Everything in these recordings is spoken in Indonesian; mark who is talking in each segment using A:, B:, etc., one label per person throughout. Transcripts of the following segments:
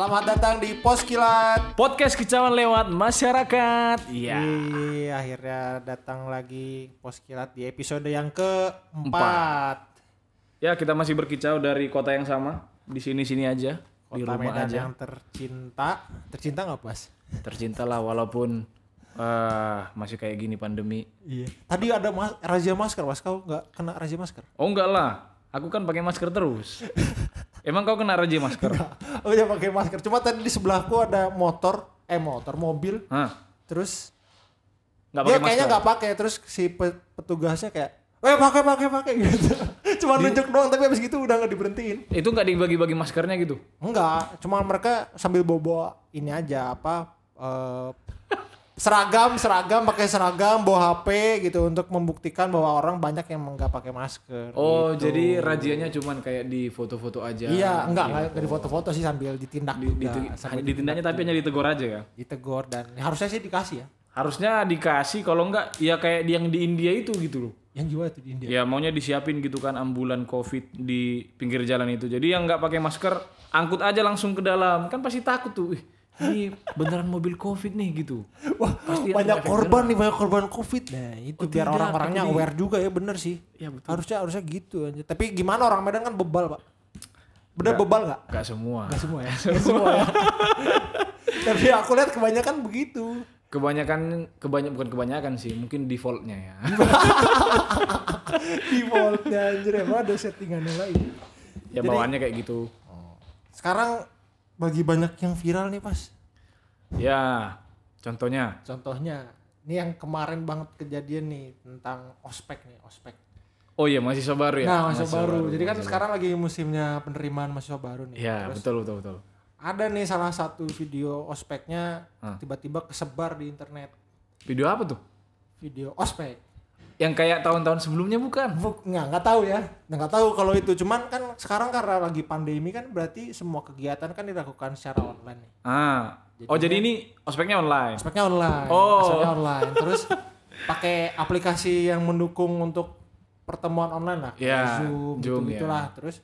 A: Selamat datang di Pos Kilat.
B: Podcast kicauan lewat masyarakat. Iya.
A: Iya, akhirnya datang lagi Pos Kilat di episode yang keempat.
B: Ya kita masih berkicau dari kota yang sama. Di sini sini aja. di
A: Kota
B: rumah
A: Medan
B: aja.
A: yang tercinta. Tercinta nggak pas?
B: Tercinta lah walaupun eh, masih kayak gini pandemi.
A: Iya. Tadi ada mas razia masker, Mas. Kau nggak kena razia masker?
B: Oh enggak lah. Aku kan pakai masker terus. Emang kau kena razia masker?
A: Oh ya pakai masker. Cuma tadi di sebelahku ada motor, eh motor, mobil.
B: Hah?
A: Terus
B: Enggak
A: dia
B: pakai
A: Ya, kayaknya
B: masker.
A: nggak pakai. Terus si pe- petugasnya kayak, eh pakai pakai pakai gitu. Cuma nunjuk doang, tapi abis gitu udah nggak diberhentiin.
B: Itu enggak dibagi-bagi maskernya gitu.
A: Enggak, cuma mereka sambil bawa ini aja apa eh, seragam seragam pakai seragam bawa HP gitu untuk membuktikan bahwa orang banyak yang nggak pakai masker.
B: Oh,
A: gitu.
B: jadi rajianya cuman kayak di foto-foto aja.
A: Iya, enggak enggak enggak di foto-foto sih sambil ditindak
B: Di,
A: juga,
B: di-
A: sambil
B: ditindaknya tapi hanya ditegur aja ya.
A: ditegur dan harusnya sih dikasih ya.
B: Harusnya dikasih kalau enggak ya kayak yang di India itu gitu loh.
A: Yang jiwa itu di India.
B: Ya maunya disiapin gitu kan ambulan covid di pinggir jalan itu. Jadi yang nggak pakai masker angkut aja langsung ke dalam. Kan pasti takut tuh. Ih, ini beneran mobil covid nih gitu.
A: Wah,
B: Pasti
A: banyak korban nih, banyak korban Covid. Nah, itu
B: Oh,
A: biar
B: tidak,
A: orang-orangnya aware juga ya bener sih.
B: Iya betul.
A: Harusnya harusnya gitu aja. Tapi gimana orang Medan kan bebal, Pak. Bener bebal nggak?
B: Gak semua.
A: Gak semua ya. Gak semua ya. Tapi aku lihat kebanyakan begitu.
B: Kebanyakan kebanyak bukan kebanyakan sih, mungkin defaultnya ya.
A: Defaultnya anjir emang ada settingan yang lain.
B: ya bawaannya kayak gitu.
A: Sekarang bagi banyak yang viral nih pas.
B: Ya, contohnya.
A: Contohnya, ini yang kemarin banget kejadian nih tentang ospek nih, ospek.
B: Oh iya mahasiswa baru ya.
A: Nah, mahasiswa
B: Mahasiswa
A: baru. Jadi kan
B: mahasiswa
A: sekarang lagi musimnya penerimaan mahasiswa baru nih.
B: Ya
A: Terus
B: betul betul betul.
A: ada nih salah satu video ospeknya tiba-tiba kesebar di internet.
B: Video apa tuh?
A: Video ospek.
B: Yang kayak tahun-tahun sebelumnya bukan?
A: Buk, nggak nggak tahu ya nggak tahu kalau itu cuman kan sekarang karena lagi pandemi kan berarti semua kegiatan kan dilakukan secara online nih
B: Ah. Oh jadi ini ospeknya online.
A: aspeknya online
B: Oh.
A: aspeknya online terus pakai aplikasi yang mendukung untuk pertemuan online lah
B: Ya,
A: zoom,
B: Zoom,
A: gitu
B: ya.
A: gitulah terus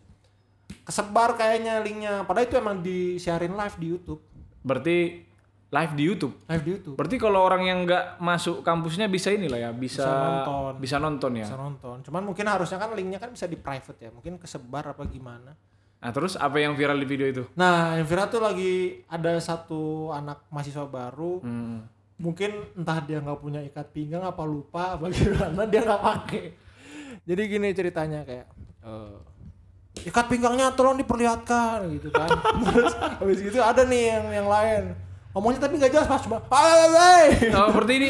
A: kesebar kayaknya linknya padahal itu emang disiarin live di YouTube
B: Berarti live di YouTube.
A: live di YouTube
B: Berarti kalau orang yang nggak masuk kampusnya bisa inilah ya, bisa
A: Bisa nonton.
B: bisa nonton ya.
A: bisa nonton cuman mungkin harusnya kan linknya kan bisa di private ya mungkin kesebar apa gimana
B: Nah, terus apa yang viral di video itu?
A: Nah, yang viral tuh lagi ada satu anak mahasiswa baru,
B: Hmm.
A: mungkin entah dia nggak punya ikat pinggang apa lupa apa gimana dia nggak pakai. Jadi gini ceritanya kayak eh, ikat pinggangnya tolong diperlihatkan gitu kan. Terus habis gitu ada nih yang yang lain. Ngomongnya tapi nggak jelas pas cuma "Hai,
B: Oh, berarti ini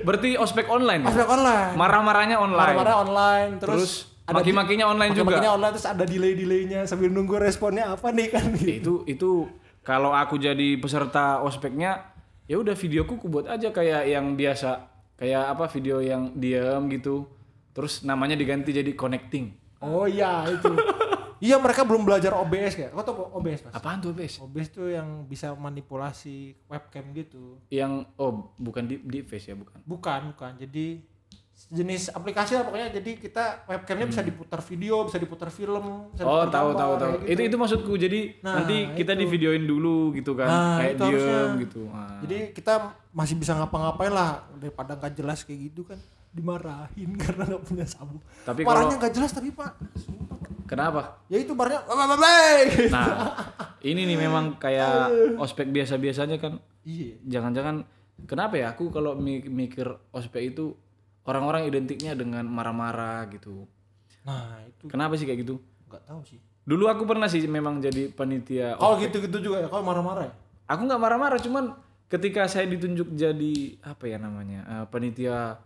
B: berarti ospek online ya?
A: Ospek online.
B: Marah-marahnya online.
A: Marah-marah online terus,
B: Terus maki-makinya online juga.
A: maki-makinya online terus ada delay-delaynya sambil nunggu responnya apa nih kan
B: Ya,
A: gitu.
B: itu itu kalau aku jadi peserta ospeknya ya udah videoku ku buat aja kayak yang biasa kayak apa video yang diam gitu terus namanya diganti jadi connecting
A: Oh iya itu. Iya mereka belum belajar OBS kayak. Kau tau OBS pas?
B: apaan tuh bes
A: OBS tuh yang bisa manipulasi webcam gitu.
B: yang oh bukan di di face ya bukan
A: Bukan, bukan. Jadi jenis aplikasi lah pokoknya jadi kita webcamnya bisa diputar video, bisa diputar film, bisa
B: Hmm. oh
A: diputar
B: tahu
A: gambar,
B: tahu tahu
A: gitu.
B: itu itu maksudku jadi
A: Nah,
B: nanti kita
A: itu.
B: di videoin dulu gitu kan
A: Nah,
B: kayak
A: itu harusnya.
B: diem gitu Nah.
A: Jadi kita masih bisa ngapa-ngapain lah daripada nggak jelas kayak gitu kan dimarahin karena nggak punya sabuk.
B: Tapi
A: Marahnya nggak jelas tapi pak. Sumpah.
B: Kenapa?
A: Ya itu barnya
B: nah ini nih memang kayak ospek biasa biasanya kan.
A: Iya.
B: jangan-jangan kenapa ya? Aku kalau mi- mikir ospek itu orang-orang identiknya dengan marah-marah gitu.
A: Nah itu.
B: Kenapa sih kayak gitu?
A: Nggak tahu sih.
B: dulu aku pernah sih memang jadi panitia
A: Oh gitu-gitu juga ya, kau marah-marah ya?
B: aku nggak marah-marah cuman ketika saya ditunjuk jadi apa ya namanya eh, panitia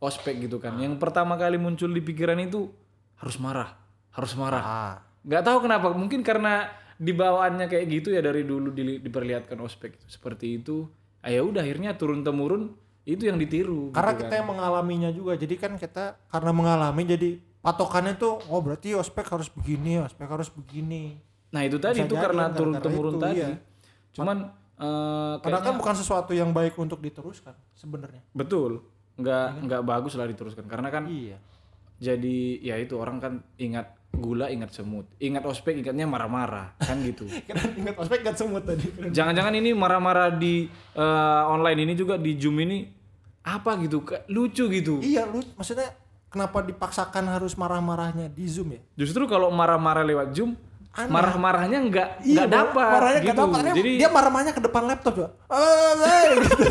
B: ospek gitu kan. Yang pertama kali muncul di pikiran itu harus marah harus marah
A: Ah.
B: nggak tahu kenapa mungkin karena dibawaannya kayak gitu ya dari dulu di- diperlihatkan ospek itu seperti itu ah, ya udah akhirnya turun temurun itu yang ditiru
A: Karena
B: gitu
A: kita
B: kan.
A: yang mengalaminya juga, jadi kan kita karena mengalami jadi patokannya tuh, oh berarti ospek harus begini, ospek harus begini.
B: nah itu tadi
A: Bisa
B: itu
A: jadi
B: karena turun temurun
A: itu,
B: tadi
A: iya.
B: cuman eh,
A: Padahal
B: kayaknya
A: kan bukan sesuatu yang baik untuk diteruskan sebenarnya.
B: betul nggak nggak bagus lah diteruskan karena kan
A: Iya.
B: Jadi ya itu orang kan ingat gula ingat semut ingat ospek ingatnya marah-marah kan gitu
A: ingat ospek gak semut tadi.
B: Jangan-jangan ini marah-marah di eh, online ini juga di zoom ini apa gitu lucu gitu
A: Iya lu maksudnya kenapa dipaksakan harus marah-marahnya di Zoom ya?
B: justru kalau marah-marah lewat zoom
A: Aneh.
B: marah-marahnya nggak
A: Iya,
B: nggak dapat
A: marahnya
B: gitu
A: dapat.
B: Jadi
A: dia marah-marahnya ke depan laptop juga. Gitu.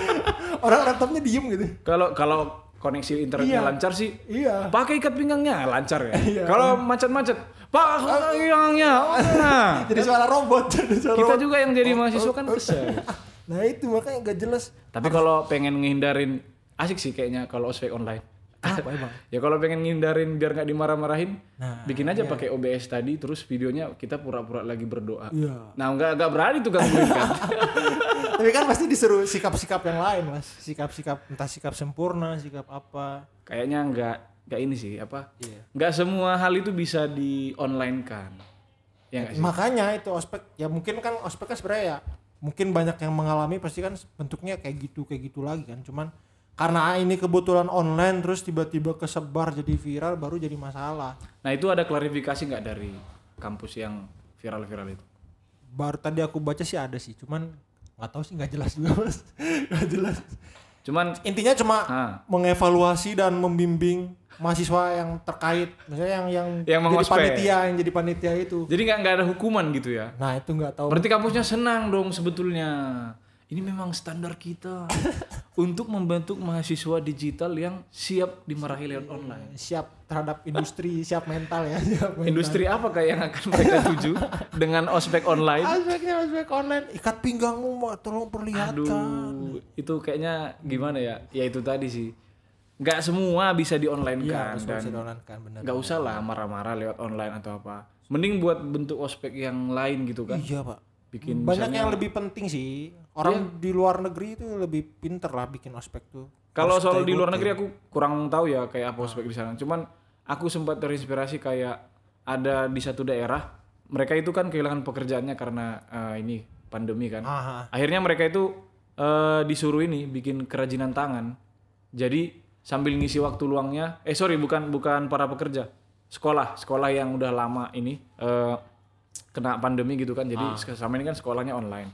A: Orang laptopnya diem gitu.
B: kalau kalau koneksi internetnya
A: Iya.
B: lancar sih
A: Iya.
B: pakai ikat pinggangnya lancar ya
A: Iya.
B: kalau macet-macet pakai ikat pinggangnya nah
A: Jadi suara robot. Jadi suara
B: kita
A: robot.
B: juga yang jadi mahasiswa kan kesel
A: Nah itu makanya gak jelas.
B: tapi kalau pengen ngehindarin asik sih kayaknya kalau ospek online
A: Apa emang?
B: ya kalau pengen ngehindarin biar nggak dimarah-marahin
A: Nah,
B: bikin aja pakai OBS tadi terus videonya kita pura-pura lagi berdoa
A: Iya.
B: nah nggak nggak berani tuh kan kan
A: Tapi kan pasti disuruh sikap-sikap yang lain mas. Sikap-sikap entah sikap sempurna, sikap apa.
B: kayaknya nggak nggak ini sih apa
A: Iya.
B: nggak semua hal itu bisa di online kan ya
A: Makanya itu ospek ya mungkin kan ospek kan sebenarnya ya mungkin banyak yang mengalami pasti kan bentuknya kayak gitu kayak gitu lagi kan cuman karena ini kebetulan online terus tiba-tiba kesebar jadi viral baru jadi masalah
B: nah itu ada klarifikasi nggak dari kampus yang viral-viral itu
A: baru tadi aku baca sih ada sih cuman nggak tahu sih nggak jelas juga mas. Nggak jelas.
B: Cuman
A: intinya cuma
B: ah,
A: mengevaluasi dan membimbing mahasiswa yang terkait misalnya yang yang,
B: Yang
A: jadi panitia yang jadi panitia itu.
B: Jadi nggak nggak ada hukuman gitu ya?
A: Nah itu nggak tahu.
B: Berarti kampusnya senang dong sebetulnya. Ini memang standar kita untuk membentuk mahasiswa digital yang siap dimarahi lewat online.
A: siap terhadap industri siap mental ya siap mental.
B: Industri apakah yang akan mereka tuju dengan ospek online?
A: aspeknya aspek online ikat pinggangmu Mbak, tolong perlihatkan
B: Aduh, itu kayaknya gimana ya? Ya itu tadi sih. Nggak semua bisa di online kan
A: harus
B: dan
A: bisa kan benar
B: nggak usah lah marah-marah lewat online atau apa. Mending buat bentuk ospek yang lain gitu kan.
A: iya pak
B: Bikin
A: banyak
B: misalnya-
A: yang lebih penting sih orang di luar negeri itu lebih pinter lah bikin ospek tuh
B: Kalau soal di luar negeri aku kurang tahu ya kayak apa ospek di sana. Cuman aku sempat terinspirasi kayak ada di satu daerah mereka itu kan kehilangan pekerjaannya karena eh, ini pandemi kan.
A: Aha.
B: Akhirnya mereka itu eh, disuruh ini bikin kerajinan tangan. Jadi sambil ngisi waktu luangnya, eh sorry bukan bukan para pekerja, sekolah sekolah yang udah lama ini eh, kena pandemi gitu kan. Jadi sama ini kan sekolahnya online.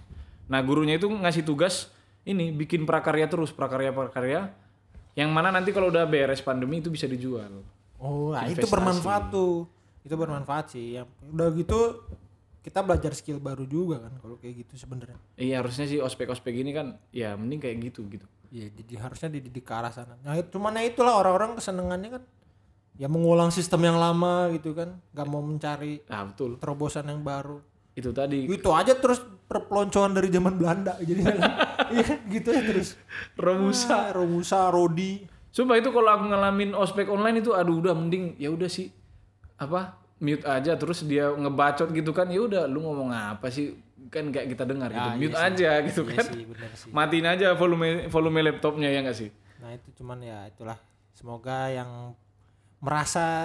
B: Nah gurunya itu ngasih tugas ini bikin prakarya terus prakarya-prakarya yang mana nanti kalau udah beres pandemi itu bisa dijual.
A: oh nah itu bermanfaat tuh itu bermanfaat sih ya udah gitu kita belajar skill baru juga kan kalau kayak gitu sebenarnya
B: Iya harusnya sih ospek-ospek ini kan ya mending kayak gitu gitu.
A: Iya, jadi harusnya dididik ke arah sana. Nah, itu cuman ya itulah orang-orang kesenangannya kan ya mengulang sistem yang lama gitu kan, nggak mau mencari
B: Nah betul
A: terobosan yang baru.
B: itu tadi
A: Itu aja terus perpeloncoan dari zaman Belanda jadi iya gitu ya terus.
B: Romusa.
A: Ah, Romusa, Rodi.
B: Sumpah itu kalau aku ngalamin ospek online itu aduh udah mending ya udah sih apa mute aja terus dia ngebacot gitu kan ya udah lu ngomong apa sih kan kayak kita dengar gitu mute aja gitu
A: Iya
B: kan
A: sih, bener sih.
B: matiin aja volume volume laptopnya ya nggak sih
A: Nah, itu cuman ya itulah. Semoga yang merasa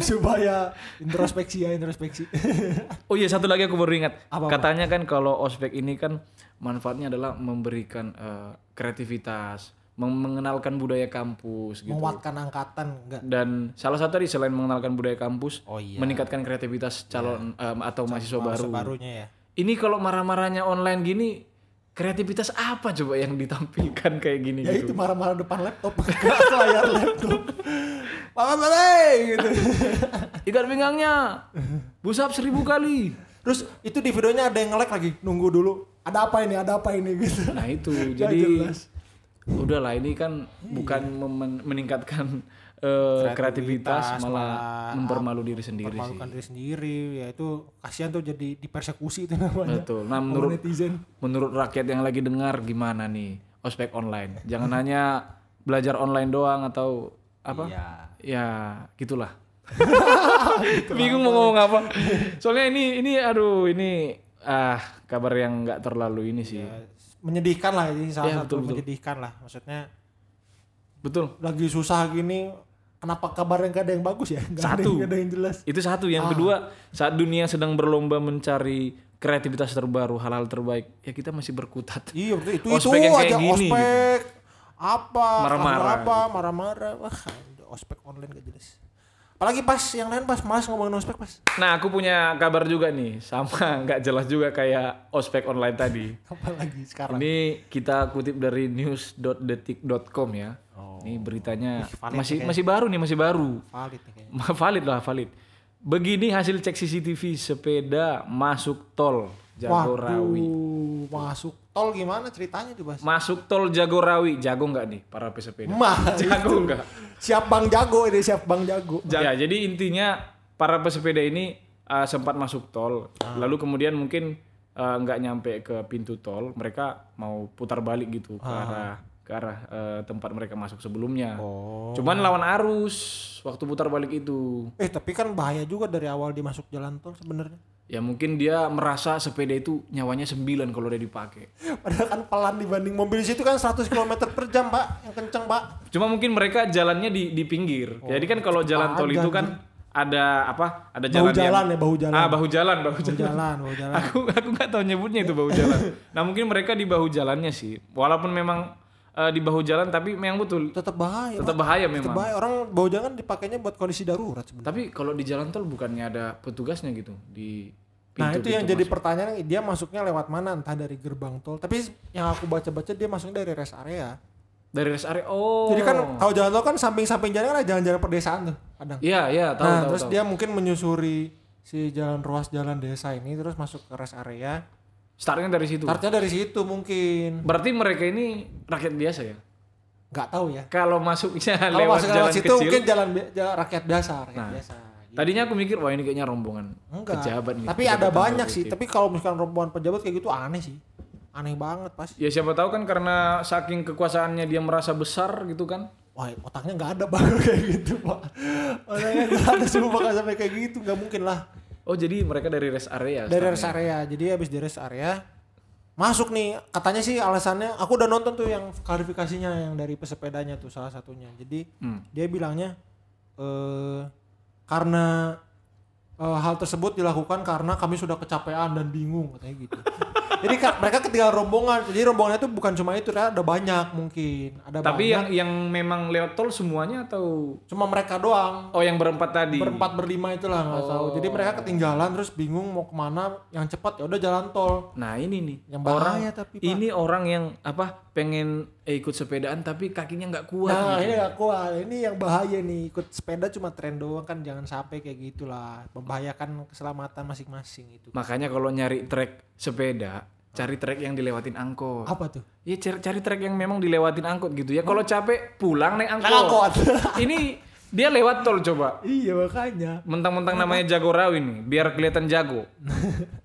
A: supaya introspeksi ya introspeksi.
B: oh iya satu lagi aku baru ingat
A: Apa-apa?
B: katanya kan kalau ospek ini kan manfaatnya adalah memberikan eh, kreativitas meng- mengenalkan budaya kampus gitu
A: Menguatkan angkatan enggak?
B: dan salah satu tadi selain mengenalkan budaya kampus
A: Oh iya.
B: meningkatkan kreativitas calon em, atau mahasiswa baru
A: Barunya ya.
B: ini kalau marah-marahnya online gini kreativitas apa coba yang ditampilkan kayak gini
A: Ya itu
B: gitu
A: marah-marah depan laptop, ke layar laptop. Paman balai gitu.
B: ikat pinggangnya busap seribu kali
A: Terus itu di videonya ada yang nge lagi, nunggu dulu. Ada apa ini? Ada apa ini gitu.
B: nah itu jadi udahlah ini kan bukan memen- meningkatkan eh, kreativitas,
A: Kreativitas,
B: malah
A: malah
B: mempermalu diri sendiri sih
A: diri sendiri, ya itu kasihan tuh jadi dipersekusi itu namanya.
B: betul nah menurut
A: netizen.
B: menurut rakyat yang lagi dengar gimana nih ospek online jangan hanya belajar online doang atau apa
A: Iya.
B: ya gitulah bingung mau ngomong apa soalnya ini ini aduh ini ah kabar yang nggak terlalu ini sih
A: Ya, menyedihkan lah ini salah
B: Iya,
A: satu
B: betul, betul.
A: menyedihkan lah. Maksudnya
B: betul
A: lagi susah gini kenapa kabarnya gak ada yang bagus ya? Gak ada
B: Satu.
A: yang, gak ada yang jelas.
B: itu satu yang
A: Ah.
B: kedua saat dunia sedang berlomba mencari kreativitas terbaru hal-hal terbaik ya kita masih berkutat
A: Iya betul itu
B: Ospek
A: itu
B: yang kayak
A: aja
B: gini, gitu.
A: Apa
B: Marah-marah.
A: apa marah-marah wah ospek online gak jelas. Apalagi pas yang lain pas malas ngomongin ospek pas.
B: Nah, aku punya kabar juga nih, sama nggak jelas juga kayak ospek online tadi.
A: Apalagi sekarang.
B: Ini kita kutip dari news.detik.com ya. Ini beritanya
A: valid
B: masih
A: kayaknya.
B: masih baru nih, masih baru.
A: Valid nih
B: valid lah, valid. Begini hasil cek CCTV sepeda masuk tol Jagorawi.
A: Waduh, masuk tol gimana ceritanya tuh, Bas?
B: Masuk tol Jagorawi, jago nggak nih para pesepeda?
A: Mah,
B: Jago nggak?
A: siap Bang Jago ini, siap Bang Jago.
B: Ya, jadi intinya para pesepeda ini uh, sempat masuk tol,
A: Ah.
B: lalu kemudian mungkin uh, nggak nyampe ke pintu tol, mereka mau putar balik gitu ke
A: Ah.
B: arah ke arah uh, tempat mereka masuk sebelumnya.
A: Oh.
B: Cuman lawan arus waktu putar balik itu.
A: Eh, tapi kan bahaya juga dari awal dia masuk jalan tol sebenarnya.
B: Ya mungkin dia merasa sepeda itu nyawanya 9 kalau udah dipakai.
A: Padahal kan pelan dibanding mobil di situ kan 100 km per jam, Pak. Yang kenceng, Pak.
B: Cuma mungkin mereka jalannya di di pinggir. Jadi kan kalau jalan tol itu kan ada apa? Ada
A: Bahu
B: jalan,
A: jalan
B: yang,
A: ya, bahu jalan.
B: Ah, bahu jalan, bahu
A: Bahu
B: jalan.
A: jalan, bahu jalan.
B: aku aku nggak tahu nyebutnya itu bahu jalan. nah mungkin mereka di bahu jalannya sih, walaupun memang eh, di bahu jalan tapi memang betul
A: Tetap bahaya.
B: tetap bahaya
A: Tetap
B: memang.
A: bahaya. Orang bahu jalan dipakainya buat kondisi darurat sebenarnya.
B: Tapi kalau di jalan tol bukannya ada petugasnya gitu di
A: Nah
B: pintu
A: itu yang jadi pertanyaan dia masuknya lewat mana entah dari gerbang tol tapi yang aku baca-baca dia masuknya dari rest area
B: dari rest area. Oh.
A: jadi kan kalau jalan tol kan samping-samping jalan kan ada jalan-jalan perdesaan tuh kadang
B: Iya iya tahu
A: nah
B: tahu.
A: terus
B: tahu.
A: dia mungkin menyusuri si jalan ruas jalan desa ini terus masuk ke rest area
B: Startnya dari situ.
A: startnya dari situ mungkin
B: Berarti mereka ini rakyat biasa ya?
A: nggak tahu ya
B: Kalau masuknya
A: kalau
B: lewat
A: masuk
B: jalan
A: lewat situ
B: kecil.
A: mungkin jalan, jalan rakyat biasa rakyat
B: Nah,
A: biasa
B: Tadinya aku mikir wah ini kayaknya rombongan
A: enggak
B: pejabat nih.
A: tapi ada banyak sih tapi kalau misalkan rombongan pejabat kayak gitu aneh sih aneh banget pas
B: Ya siapa tahu kan karena saking kekuasaannya dia merasa besar gitu kan.
A: Wah otaknya nggak ada baru kayak gitu pak Otaknya nggak ada semua bakal sampai kayak gitu nggak mungkin lah
B: Oh jadi mereka dari rest area.
A: Dari rest area Jadi habis di rest area Masuk nih Katanya sih alasannya Aku udah nonton tuh yang klarifikasinya Yang dari pesepedanya tuh salah satunya Jadi
B: Hmm.
A: dia bilangnya eh Karena eh, hal tersebut dilakukan karena kami sudah kecapean dan bingung katanya gitu. Jadi ka- mereka ketinggalan rombongan. Jadi rombongannya tuh bukan cuma itu, kan ada banyak mungkin. Ada
B: Tapi
A: banyak.
B: yang yang memang lewat tol semuanya atau
A: cuma mereka doang.
B: oh yang berempat tadi.
A: berempat berlima itulah nggak tahu jadi mereka ketinggalan terus bingung mau ke mana yang cepat ya udah jalan tol
B: Nah ini nih
A: Yang
B: orang
A: tapi, Pak.
B: ini orang yang apa pengen eh, ikut sepedaan tapi kakinya nggak kuat.
A: nah
B: gitu.
A: ini gak kuat ini yang bahaya nih ikut sepeda cuma tren doang kan jangan sampai kayak gitulah membahayakan keselamatan masing-masing itu
B: Makanya kalau nyari trek sepeda cari trek yang dilewatin angkot.
A: apa tuh
B: Ya cari, cari trek yang memang dilewatin angkot gitu ya. Kalau capek pulang naik angkot.
A: Angkot.
B: ini dia lewat tol coba.
A: iya makanya
B: Mentang-mentang namanya Jagorawi nih, biar kelihatan jago.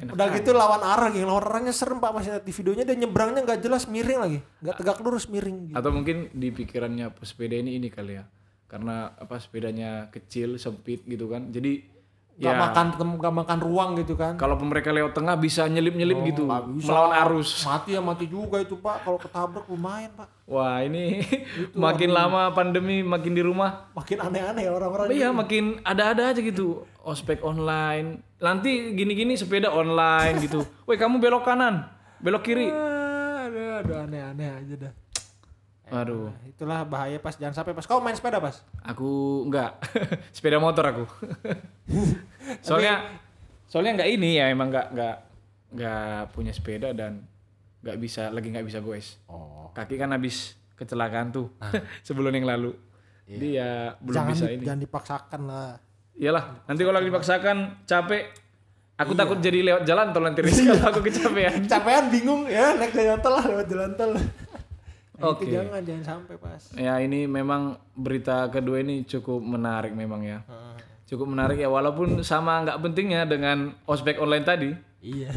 A: udah gitu lawan arah geng lawan arahnya serem pak masih di videonya dia nyebrangnya nggak jelas miring lagi nggak tegak lurus miring gitu.
B: Atau mungkin di pikirannya pesepeda ini ini kali ya. Karena apa sepedanya kecil, sempit gitu kan. Jadi
A: nggak
B: ya.
A: makan nggak makan ruang gitu kan.
B: Kalau mereka lewat tengah bisa nyelip-nyelip gitu.
A: nggak bisa.
B: melawan arus.
A: mati ya mati juga itu pak. Kalau ketabrak lumayan pak.
B: Wah, ini makin lama pandemi makin di rumah.
A: Makin aneh-aneh ya orang-orang
B: Iya makin ada-ada aja gitu. Ospek online. Nanti gini-gini sepeda online gitu. Woi kamu belok kanan belok kiri.
A: Aduh, aduh aneh-aneh aja dah
B: aduh
A: Nah, itulah bahaya pas. Jangan sampai pas. Kau main sepeda pas?
B: Aku enggak. Sepeda motor aku. Soalnya soalnya enggak ini ya emang enggak enggak enggak punya sepeda dan enggak bisa lagi enggak bisa goes.
A: Oh.
B: Kaki kan habis kecelakaan tuh sebelum yang lalu. Jadi ya belum
A: jangan
B: bisa
A: di-
B: ini.
A: jangan dipaksakan lah.
B: Iyalah nanti kalau lagi dipaksakan. capek. Aku takut jadi lewat jalan tol nanti Riz, kalau aku kecapean.
A: Capean bingung ya. Naik jalan tol lah lewat jalan tol Nah,
B: Oke.
A: itu jangan jangan sampai pas
B: Ya ini memang berita kedua ini cukup menarik memang ya. Cukup menarik ya walaupun sama nggak pentingnya dengan ospek online tadi.
A: iya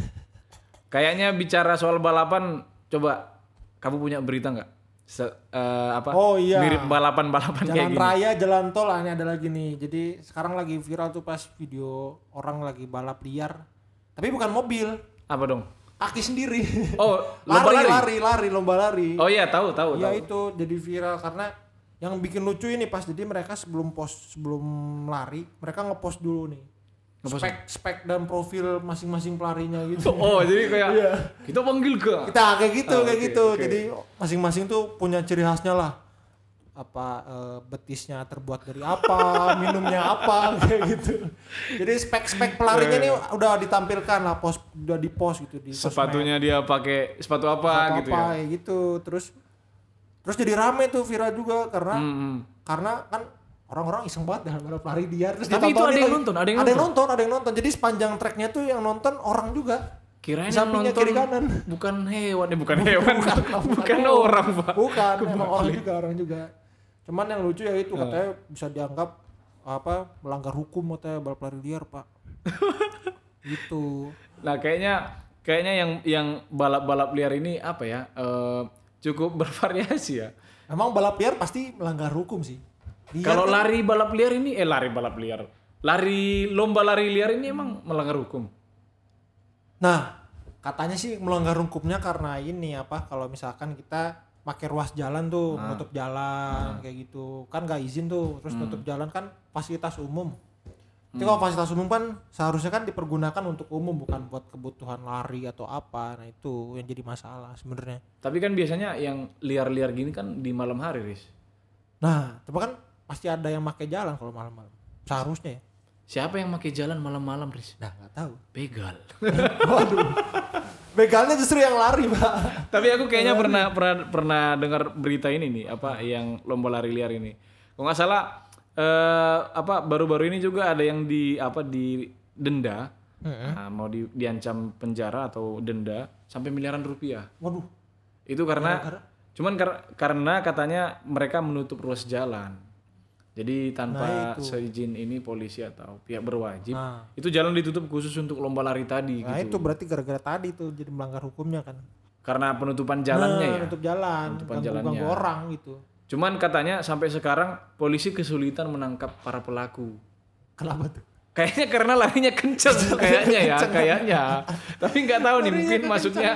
B: Kayaknya bicara soal balapan, coba kamu punya berita nggak? Se- eh, apa?
A: Oh, iya.
B: Mirip balapan-balapan kayak
A: jalan
B: gini.
A: raya jalan tol ini ada lagi nih jadi sekarang lagi viral tuh pas video orang lagi balap liar tapi bukan mobil
B: Apa dong?
A: Kaki sendiri
B: Oh, lomba
A: lari,
B: lari.
A: lari lari lomba lari
B: Oh iya tahu tahu
A: Iya itu jadi viral karena yang bikin lucu ini pas jadi mereka sebelum post sebelum lari mereka ngepost dulu nih spek spek dan profil masing-masing pelarinya gitu.
B: Oh jadi kayak
A: Iya.
B: kita panggil ke.
A: Kita kayak gitu
B: Oh,
A: kayak
B: oke,
A: gitu.
B: oke.
A: Jadi masing-masing tuh punya ciri khasnya lah. Apa eh, betisnya terbuat dari apa, minumnya apa kayak gitu. Jadi spek-spek pelarinya nih udah ditampilkan lah pos udah di post gitu di sosmed.
B: Sepatunya dia pakai sepatu apa
A: Atau
B: gitu
A: apa
B: ya.
A: kayak gitu. Terus terus jadi rame tuh viral juga karena
B: Hmm, hmm.
A: karena kan orang-orang iseng banget dah balap lari liar terus
B: Tapi itu ada yang
A: lagi.
B: nonton, ada yang
A: ada yang nonton, ada yang nonton. Jadi sepanjang treknya tuh yang nonton orang juga.
B: Kirain
A: Di
B: yang nonton
A: kiri kanan.
B: bukan hewan, eh bukan hewan, bukan,
A: bukan
B: orang, Pak.
A: Bukan, emang orang juga, orang juga. Cuman yang lucu ya itu katanya bisa dianggap apa melanggar hukum katanya balap lari liar, Pak. gitu.
B: Nah, kayaknya kayaknya yang yang balap-balap liar ini apa ya? eh, cukup bervariasi ya.
A: Emang balap liar pasti melanggar hukum sih.
B: Kalau
A: kan-
B: lari balap liar ini eh lari balap liar. Lari lomba lari liar ini emang melanggar hukum.
A: Nah, katanya sih melanggar hukumnya karena ini apa kalau misalkan kita pakai ruas jalan tuh, menutup jalan kayak gitu. Kan nggak izin tuh, terus nutup jalan kan fasilitas umum. Jadi kalau fasilitas umum kan seharusnya kan dipergunakan untuk umum bukan buat kebutuhan lari atau apa. Nah, itu yang jadi masalah sebenarnya.
B: Tapi kan biasanya yang liar-liar gini kan di malam hari, Riz.
A: Nah, tapi kan pasti ada yang pakai jalan kalau malam-malam. Seharusnya ya.
B: Siapa yang pakai jalan malam-malam, Riz?
A: Nah, nggak tahu.
B: Begal.
A: Waduh. Begalnya justru yang lari, Pak.
B: Tapi aku kayaknya pernah pernah pernah dengar berita ini nih, apa yang lomba lari liar ini. Kalau nggak salah eh apa baru-baru ini juga ada yang di apa di denda, Nah, mau di, diancam penjara atau denda sampai miliaran rupiah.
A: Waduh.
B: Itu karena cuman kar- karena katanya mereka menutup ruas jalan. Jadi tanpa seizin ini polisi atau pihak berwajib,
A: Nah.
B: itu jalan ditutup khusus untuk lomba lari tadi
A: Nah,
B: gitu.
A: itu berarti gara-gara tadi tuh jadi melanggar hukumnya kan.
B: Karena penutupan jalannya
A: Nah,
B: ya.
A: Untuk jalan,
B: Penutupan
A: ganggu,
B: jalannya.
A: ganggu orang gitu.
B: Cuman katanya sampai sekarang polisi kesulitan menangkap para pelaku.
A: Kenapa tuh?
B: Kayaknya karena larinya kenceng kayaknya ya, kayaknya. Tapi nggak tahu nih, mungkin maksudnya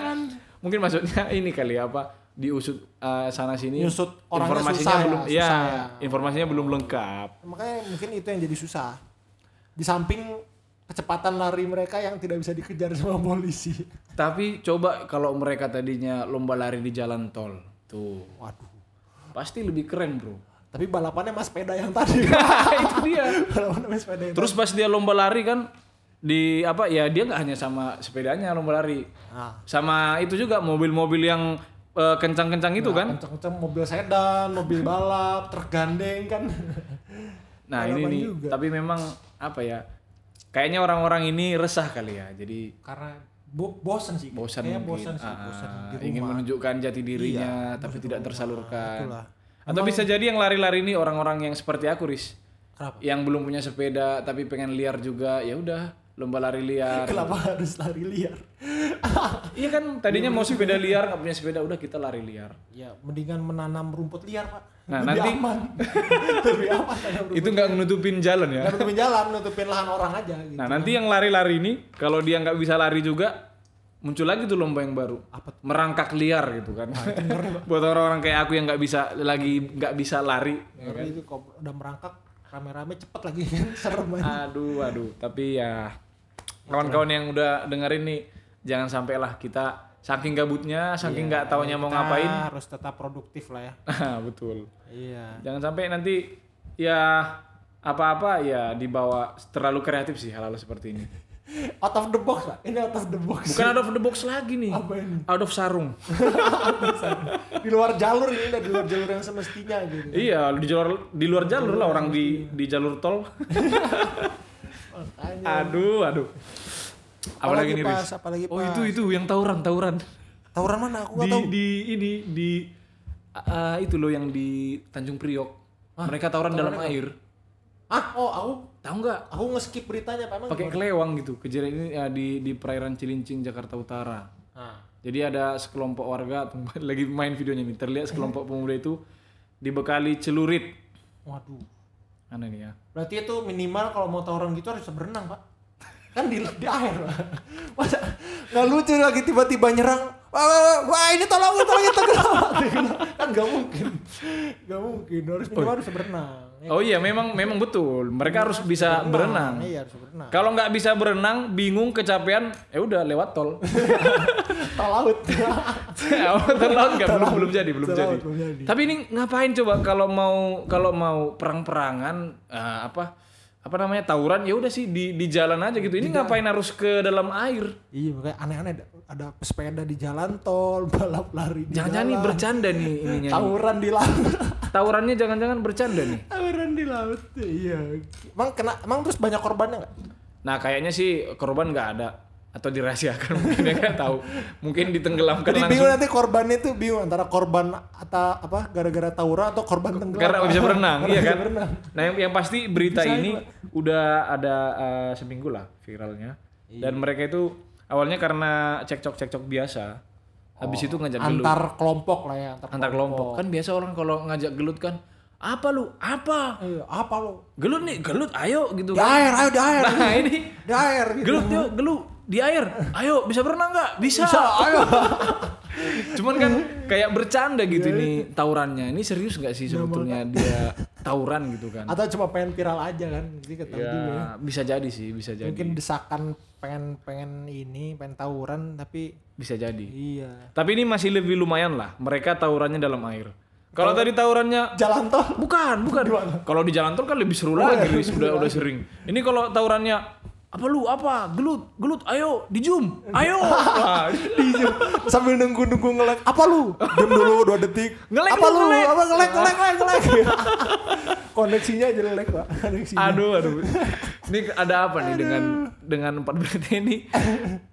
B: mungkin maksudnya ini kali ya, apa diusut eh, sana sini.
A: Nyusut orangnya
B: informasinya
A: susah ya,
B: belum
A: susah
B: ya,
A: ya.
B: informasinya belum lengkap.
A: Makanya mungkin itu yang jadi susah. Di samping kecepatan lari mereka yang tidak bisa dikejar sama polisi.
B: Tapi coba kalau mereka tadinya lomba lari di jalan tol, tuh
A: Waduh.
B: pasti lebih keren, Bro.
A: Tapi balapannya mas sepeda yang tadi.
B: itu dia.
A: balapannya mas sepeda yang
B: Terus pas dia lomba lari kan di apa ya dia nggak hanya sama sepedanya lomba lari.
A: Nah,
B: Sama itu juga mobil-mobil yang eh, kencang-kencang itu kan.
A: kenceng-kenceng mobil sedan, mobil balap, truk gandeng kan.
B: Nah, ini nih,
A: juga.
B: tapi memang apa ya? Kayaknya orang-orang ini resah kali ya. Jadi
A: Karena bo bosan sih.
B: bosan
A: Kayaknya
B: mungkin.
A: bosan sih,
B: Ah,
A: bosan di
B: ingin
A: rumah.
B: menunjukkan jati dirinya
A: Iya,
B: tapi tidak tersalurkan.
A: itulah.
B: Atau bisa jadi yang lari-lari ini orang-orang yang seperti aku, Riz.
A: Kenapa?
B: Yang belum punya sepeda tapi pengen liar juga, ya udah lomba lari liar.
A: Kenapa harus lari liar?
B: iya kan tadinya mau sepeda liar nggak punya sepeda udah kita lari liar.
A: Ya, mendingan menanam rumput liar, Pak.
B: Nah,
A: Lebih
B: nanti-
A: aman. Lebih aman.
B: Itu nggak nutupin jalan ya.
A: Nggak nutupin jalan, nutupin lahan orang aja gitu.
B: Nah nanti yang lari-lari ini kalau dia nggak bisa lari juga muncul lagi tuh lomba yang baru
A: Apa
B: merangkak liar gitu kan buat orang-orang kayak aku yang nggak bisa lagi nggak bisa lari
A: Ngeri itu kok udah merangkak rame-rame cepet lagi kan serem aja.
B: aduh aduh tapi ya kawan-kawan yang udah dengerin nih jangan sampailah kita saking gabutnya saking nggak taunya mau
A: Kita
B: ngapain
A: harus tetap produktif lah ya.
B: betul
A: Iya.
B: jangan sampai nanti ya apa-apa ya dibawa terlalu kreatif sih hal-hal seperti ini
A: Out of the box, Pak. Ini out of the box.
B: bukan out of the box lagi nih
A: Apa ini?
B: out of sarung
A: Di luar jalur ini di luar jalur yang semestinya gitu.
B: Iya, di jalur di luar jalur lah orang di di jalur tol. Aduh, aduh. Apalagi nih,
A: pas, apalagi
B: Oh, itu itu yang tawuran, tawuran.
A: Tawuran mana aku
B: Di
A: tahu.
B: di ini di ah, itu loh yang di Tanjung Priok. Mereka tawuran dalam air.
A: Ah, oh aku
B: Tahu nggak?
A: aku nge-skip beritanya Pak emang.
B: Pakai kelewang gitu. Kejadian ini ya, di di perairan Cilincing Jakarta Utara.
A: Nah,
B: Jadi ada sekelompok warga lagi main videonya nih. Terlihat sekelompok pemuda itu dibekali celurit.
A: waduh.
B: Aneh nih ya.
A: Berarti itu minimal kalau mau tawuran gitu harus bisa berenang, Pak. Kan di, di air, Pak. Masa nggak lucu lagi tiba-tiba nyerang. Wah, wah, wah, ini tolongin, tolongin, tenggelam. Tenggelam. kan nggak mungkin. Nggak mungkin. Harus minimal harus berenang. Ya,
B: Oh iya, memang memang betul. Mereka harus bisa berenang.
A: Iya harus berenang.
B: Kalau nggak bisa berenang, bingung, kecapean, ya udah lewat tol.
A: Tol laut.
B: oh, tol laut nggak belum belum jadi, belum jadi.
A: belum jadi.
B: Tapi ini ngapain coba kalau mau kalau mau perang-perangan eh, apa apa namanya tawuran ya udah sih di di jalan aja gitu. Ini ngapain harus ke dalam air?
A: iya makanya aneh-aneh ada, pesepeda di jalan tol, balap lari di
B: Jangan-jangan nih
A: jalan.
B: bercanda nih ininya. nih.
A: Tawuran di laut.
B: Tawurannya jangan-jangan bercanda nih.
A: Tawuran di laut. Iya. Emang kena emang terus banyak korbannya nggak?
B: Nah kayaknya sih korban nggak ada atau dirahasiakan mungkin ya nggak tahu. Mungkin ditenggelamkan
A: Jadi
B: langsung.
A: bingung nanti korbannya tuh bingung antara korban atau apa gara-gara tawuran atau korban tenggelam.
B: Karena bisa berenang, iya kan?
A: berenang.
B: Nah yang, yang pasti berita
A: Bisa,
B: ini udah ada eh, seminggu lah viralnya.
A: Iya.
B: Dan mereka itu awalnya karena cekcok-cekcok biasa. Habis itu ngajak gelut.
A: Antar kelompok lah ya, antar,
B: Antar kelompok. Kan biasa orang kalau ngajak gelut kan, apa lu? Apa?
A: Iya, apa lo?
B: Gelut nih, gelut ayo gitu
A: Di
B: kan.
A: air, ayo di air.
B: Nah ini
A: Di air gitu.
B: gelut yuk, gelut di air. Ayo bisa berenang nggak? Bisa.
A: Bisa, ayo.
B: Cuman kan kayak bercanda gitu ini tawurannya. Ini serius nggak sih sebetulnya dia tawuran gitu kan?
A: Atau cuma pengen viral aja kan? Jadi ketahui
B: Ya,
A: juga ya.
B: bisa jadi sih, bisa jadi.
A: Mungkin desakan pengen pengen ini, pengen tawuran tapi
B: Bisa jadi.
A: iya.
B: Tapi ini masih lebih lumayan lah. Mereka tawurannya dalam air. Kalau tadi tawurannya
A: Jalan tol
B: bukan, bukan. Kalau di jalan tol kan lebih seru lagi, Riz. udah udah sering. Ini kalau tawurannya apa lu? Apa? Gelut. Gelut. Ayo di zoom ayo.
A: Di Zoom. sambil nunggu nunggu ngelek apa lu? Diam dulu dua detik.
B: Ngelek
A: apa lu?
B: ngelek.
A: apa? Ngelek ngelek ngelek ngelek koneksinya jelek pak. Koneksinya.
B: Aduh aduh. Ini ada apa nih dengan dengan empat berita ini?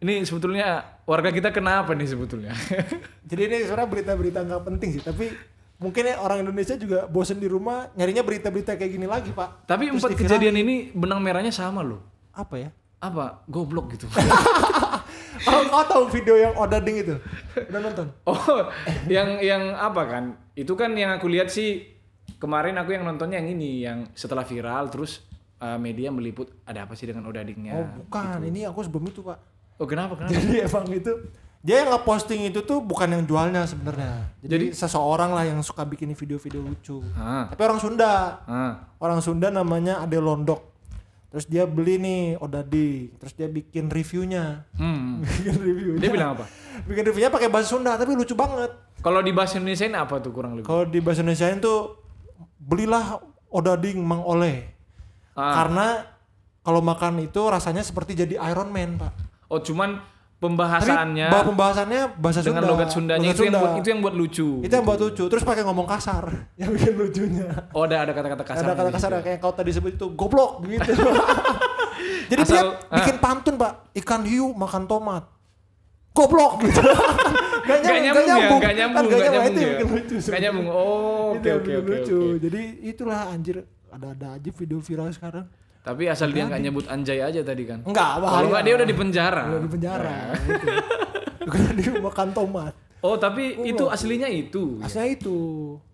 B: Ini sebetulnya warga kita kenapa nih sebetulnya?
A: Jadi ini sebenarnya berita-berita nggak penting sih tapi mungkin ya orang Indonesia juga bosen di rumah nyarinya berita-berita kayak gini lagi pak.
B: Tapi
A: Terus
B: empat kejadian ini benang merahnya sama loh
A: apa ya
B: apa goblok gitu
A: oh kau tahu video yang Odading itu udah nonton
B: Oh, yang yang apa kan? Itu kan yang aku lihat sih kemarin aku yang nontonnya yang ini yang setelah viral terus uh, media meliput ada apa sih dengan odadingnya.
A: oh bukan ini aku sebelum itu pak
B: Oh, kenapa? Kenapa?
A: jadi emang itu dia yang nge-posting itu tuh bukan yang jualnya sebenarnya jadi, seseorang lah yang suka bikin video-video lucu
B: Ah.
A: tapi orang Sunda
B: Ah.
A: orang Sunda namanya Ade Londok terus dia beli nih Odadi terus dia bikin reviewnya
B: Hmm.
A: bikin reviewnya
B: Dia bilang apa?
A: bikin reviewnya pakai bahasa Sunda tapi lucu banget
B: Kalau di bahasa Indonesia ini apa tuh kurang lebih?
A: kalau di bahasa Indonesia itu belilah Odading Mang Oleh
B: Ah.
A: karena kalau makan itu rasanya seperti jadi Iron Man pak
B: Oh, cuman pembahasannya
A: bah- pembahasannya bahasa
B: dengan
A: Sunda.
B: logat Sundanya.
A: Logat
B: itu yang
A: Sunda.
B: buat itu yang buat lucu.
A: itu yang buat lucu. Terus pakai ngomong kasar. Yang bikin lucunya.
B: Oh, ada ada kata-kata kasar.
A: ada kata kasar kayak kau tadi sebut itu goblok gitu. Jadi dia
B: Asal-
A: bikin pantun pak. Ikan hiu makan tomat. Goblok gitu. Gak
B: Gak nyambung, ya, gak nyambung,
A: Kan
B: gak nyambung
A: itu yang
B: ya.
A: bikin lucu.
B: Gak nyambung. Oh,
A: itu
B: oke
A: yang
B: oke oke.
A: jadi itulah anjir ada-ada aja video viral sekarang
B: Tapi asal dia nggak nyebut anjay aja tadi kan.
A: enggak bahaya
B: Kalau nggak dia udah di penjara.
A: udah di penjara gitu. bukan dia makan tomat
B: Oh, tapi itu aslinya itu.
A: aslinya itu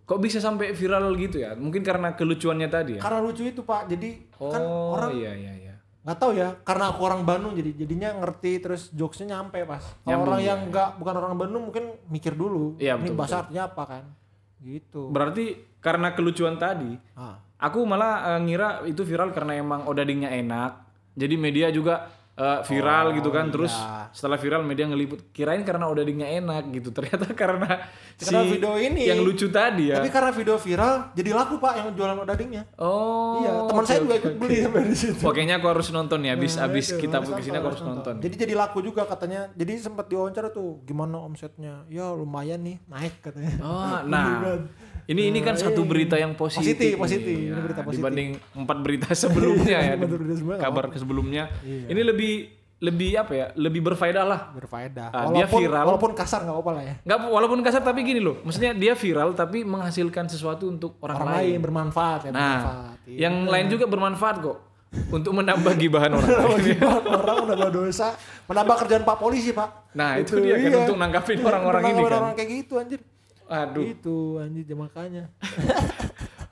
B: Kok bisa sampai viral gitu ya? Mungkin karena kelucuannya tadi ya?
A: karena lucu itu pak jadi
B: Oh,
A: kan orang
B: iya iya iya.
A: nggak tahu ya karena aku orang Bandung jadi jadinya ngerti terus jokesnya nyampe pas kalau orang
B: ya.
A: yang nggak bukan orang Bandung mungkin mikir dulu
B: Iya,
A: ini
B: betul,
A: bahasa artinya apa kan gitu
B: Berarti karena kelucuan tadi,
A: ah.
B: aku malah eh, ngira itu viral karena emang odadingnya enak. Jadi media juga eh, viral gitu kan. Terus
A: iya.
B: setelah viral media ngeliput. Kirain karena odadingnya enak gitu. Ternyata karena si
A: Karena video ini.
B: yang lucu tadi ya.
A: tapi karena video viral jadi laku pak yang jualan odadingnya
B: oh.
A: iya teman
B: oke,
A: saya juga ikut beli sampai di situ
B: kayaknya aku harus nonton ya. Abis
A: Nah,
B: abis
A: itu,
B: kita
A: harus
B: ke sini aku harus nonton.
A: jadi jadi laku juga katanya jadi sempat diwawancara tuh gimana omsetnya ya lumayan nih naik katanya
B: Oh, nah. Ini ini kan satu berita yang positif.
A: Positif,
B: nih,
A: positif.
B: ya.
A: Ini berita positif.
B: Dibanding empat berita sebelumnya ya.
A: Empat berita sebelumnya,
B: kabar sebelumnya.
A: Iya.
B: Ini lebih lebih apa ya? Lebih berfaedah lah.
A: berfaedah
B: Ah, dia
A: walaupun
B: viral.
A: walaupun kasar nggak apa-apa lah ya
B: Nggak walaupun kasar tapi gini loh. Maksudnya dia viral tapi menghasilkan sesuatu untuk orang,
A: orang
B: lain.
A: lain bermanfaat ya
B: Nah,
A: bermanfaat Iya.
B: yang lain juga bermanfaat kok untuk menambah gibahan orang. lain.
A: bagi orang menambah dosa menambah kerjaan pak polisi pak
B: Nah, itu dia kan, untuk nangkapin orang-orang ini
A: Nangkapin
B: kan.
A: orang kayak gitu anjir
B: Aduh.
A: itu anjir ya makanya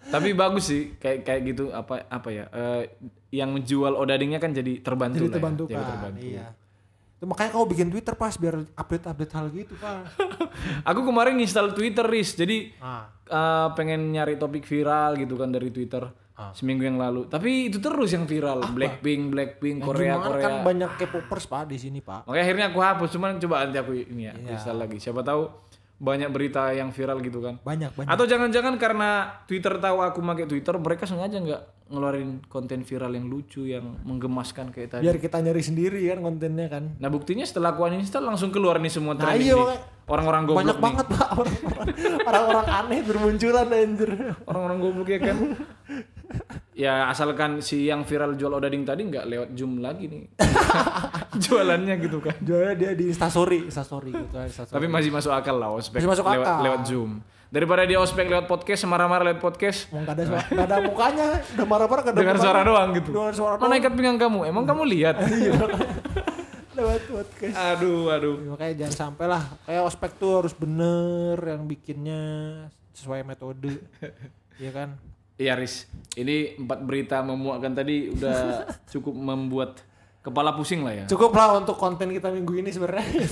B: Tapi bagus sih kayak kayak gitu apa apa ya? eh, yang menjual odadingnya kan jadi terbantu
A: jadi
B: ya.
A: terbantu
B: Jadi
A: kan
B: terbantu.
A: iya itu makanya kau bikin twitter pas biar update update hal gitu pak
B: Aku kemarin install Twitter Riz, jadi
A: ah
B: eh, pengen nyari topik viral gitu kan dari Twitter. seminggu yang lalu. Tapi itu terus yang viral, Blackpink, Blackpink, Korea,
A: Gimana
B: Korea.
A: kan banyak K-popers pak di sini pak.
B: Makanya akhirnya aku hapus, cuman coba nanti aku ini ya,
A: Iya.
B: install lagi. Siapa tahu banyak berita yang viral gitu kan.
A: Banyak banyak.
B: Atau jangan-jangan karena Twitter tahu aku pakai Twitter, mereka sengaja nggak ngeluarin konten viral yang lucu, yang menggemaskan kayak tadi.
A: Biar kita nyari sendiri kan kontennya kan.
B: Nah buktinya setelah aku uninstall langsung keluar nih semua
A: Nah
B: trending
A: iya.
B: Orang-orang goblok
A: banyak
B: nih.
A: banget pak orang-orang orang-orang aneh bermunculan anjir.
B: Orang-orang goblok ya kan. ya asalkan si yang viral jual odading tadi nggak lewat Zoom lagi nih. Jualannya gitu kan.
A: Jualnya dia di instastory, instastory gitu. Instastory.
B: Tapi masih masuk akal lah ospek
A: Masih masuk
B: lewat,
A: akal.
B: lewat Zoom. Daripada dia ospek lewat podcast, marah-marah lewat podcast
A: Mau nggak ada nggak ada mukanya, udah marah-marah
B: dengan
A: mukanya.
B: suara doang gitu.
A: Dengan suara
B: Mana ikat pinggang kamu? Emang kamu lihat?
A: Iya. lewat podcast.
B: aduh, aduh.
A: Makanya jangan sampai lah. Kayak ospek tuh harus bener yang bikinnya sesuai metode. Iya kan?
B: Iya Riz, ini empat berita memuakkan tadi udah cukup membuat kepala pusing lah ya.
A: Cukup lah untuk konten kita minggu ini sebenarnya.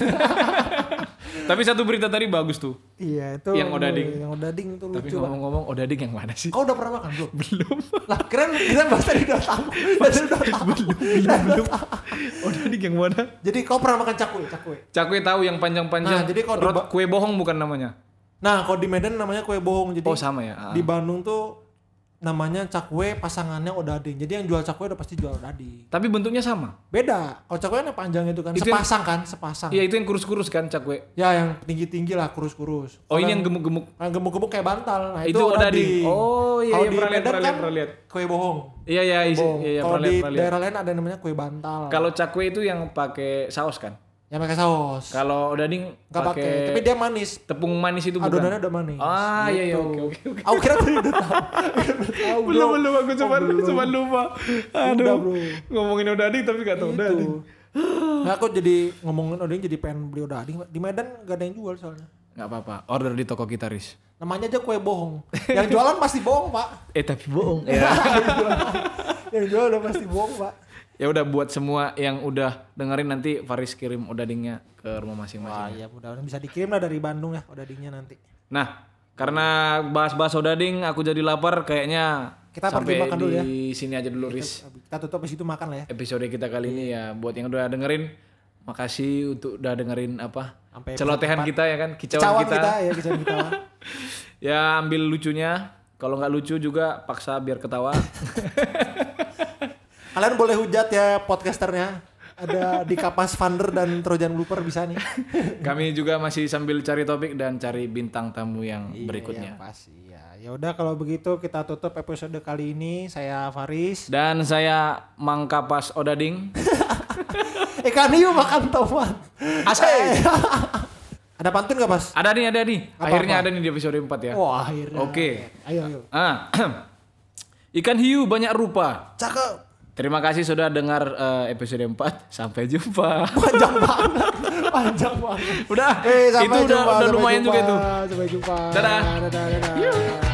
B: Tapi satu berita tadi bagus tuh.
A: iya itu.
B: Yang odading.
A: Yang odading itu
B: Tapi
A: lucu. Pak.
B: ngomong-ngomong Odading yang mana sih?
A: Kau udah pernah makan belum?
B: Belum.
A: lah keren kita bahas tadi udah tahu. Tadi udah tahu.
B: belum, belum. Odading yang mana?
A: Jadi kau pernah makan cakwe, cakwe.
B: Cakwe tahu yang panjang-panjang.
A: Nah, jadi di
B: Rot- kue bohong bukan namanya.
A: Nah, kalau di Medan namanya kue bohong. Jadi
B: Oh sama ya. Ah.
A: di Bandung tuh namanya cakwe pasangannya odading. Jadi yang jual cakwe udah pasti jual odading.
B: Tapi bentuknya sama.
A: Beda. Kalau cakwe yang panjang itu kan
B: Itu yang-
A: sepasang kan, sepasang.
B: Iya itu yang kurus-kurus kan cakwe.
A: Ya yang tinggi-tinggi lah, kurus-kurus.
B: Oh ini
A: Kalau
B: yang gemuk-gemuk.
A: yang gemuk-gemuk kayak bantal. Nah, itu,
B: Itu odading.
A: odading.
B: Oh, iya,
A: Kalau
B: iya,
A: di Medan kan
B: lihat.
A: kue bohong.
B: Iya iya.
A: Bohong.
B: Iya, iya
A: Kalau di
B: lihat.
A: daerah lain ada namanya kue bantal.
B: Kalau cakwe itu yang pakai saus kan.
A: Yang pakai saus.
B: Kalau odading
A: Enggak pakai, tapi dia manis.
B: tepung manis itu bukan.
A: Adonannya udah manis.
B: Ah iya iya
A: Gitu.
B: oke oke oke.
A: Aku kira tadi udah tahu. Udah.
B: Belum belum aku coba
A: Oh,
B: coba lupa.
A: Udah,
B: Aduh.
A: bro.
B: Ngomongin odading tapi gak tahu odading.
A: Itu. Nah, aku jadi ngomongin odading jadi pengen beli odading. Di Medan gak ada yang jual soalnya.
B: Nggak apa-apa. Order di toko kita Riz.
A: Namanya aja kue bohong. yang jualan pasti bohong, Pak.
B: Eh tapi bohong. ya.
A: yang jual udah pasti bohong, Pak.
B: Ya udah buat semua yang udah dengerin nanti Faris kirim odadingnya ke rumah
A: Wah,
B: masing-masing.
A: ya mudah-mudahan bisa dikirim lah dari Bandung ya odadingnya nanti.
B: Nah, karena bahas-bahas odading aku jadi lapar kayaknya
A: Kita pergi
B: sampai
A: makan dulu ya.
B: di sini aja dulu Riz.
A: Kita tutup di situ makan lah ya.
B: Episode kita kali ini ya buat yang udah dengerin makasih untuk udah dengerin apa
A: Sampai
B: celotehan kita ya kan kicauan
A: Kicauan
B: kita.
A: kita, ya, kicauan kita.
B: ya ambil lucunya kalau nggak lucu juga paksa biar ketawa
A: Kalian boleh hujat ya podcasternya. Ada di Kapas Funder dan Trojan Blooper bisa nih.
B: kami juga masih sambil cari topik dan cari bintang tamu yang
A: Iya,
B: berikutnya
A: yang pasti ya. Ya udah kalau begitu kita tutup episode kali ini. Saya Faris.
B: dan saya Mangkapas Odading
A: Ikan hiu makan tomat.
B: Asai.
A: Ada pantun gak pas?
B: ada nih ada nih
A: Apa-apa?
B: akhirnya ada nih di episode 4 ya
A: Wah akhirnya.
B: Oke.
A: Ayo ayo.
B: ah ikan hiu banyak rupa
A: Cakep.
B: Terima kasih sudah dengar eh, episode 4 sampai jumpa
A: Panjang banget. Panjang banget.
B: udah
A: Eh,
B: itu
A: sampai
B: udah,
A: jumpa,
B: udah
A: sampai
B: lumayan
A: jumpa,
B: juga itu
A: Sampai jumpa.
B: Dadah.
A: Dadah, dadah.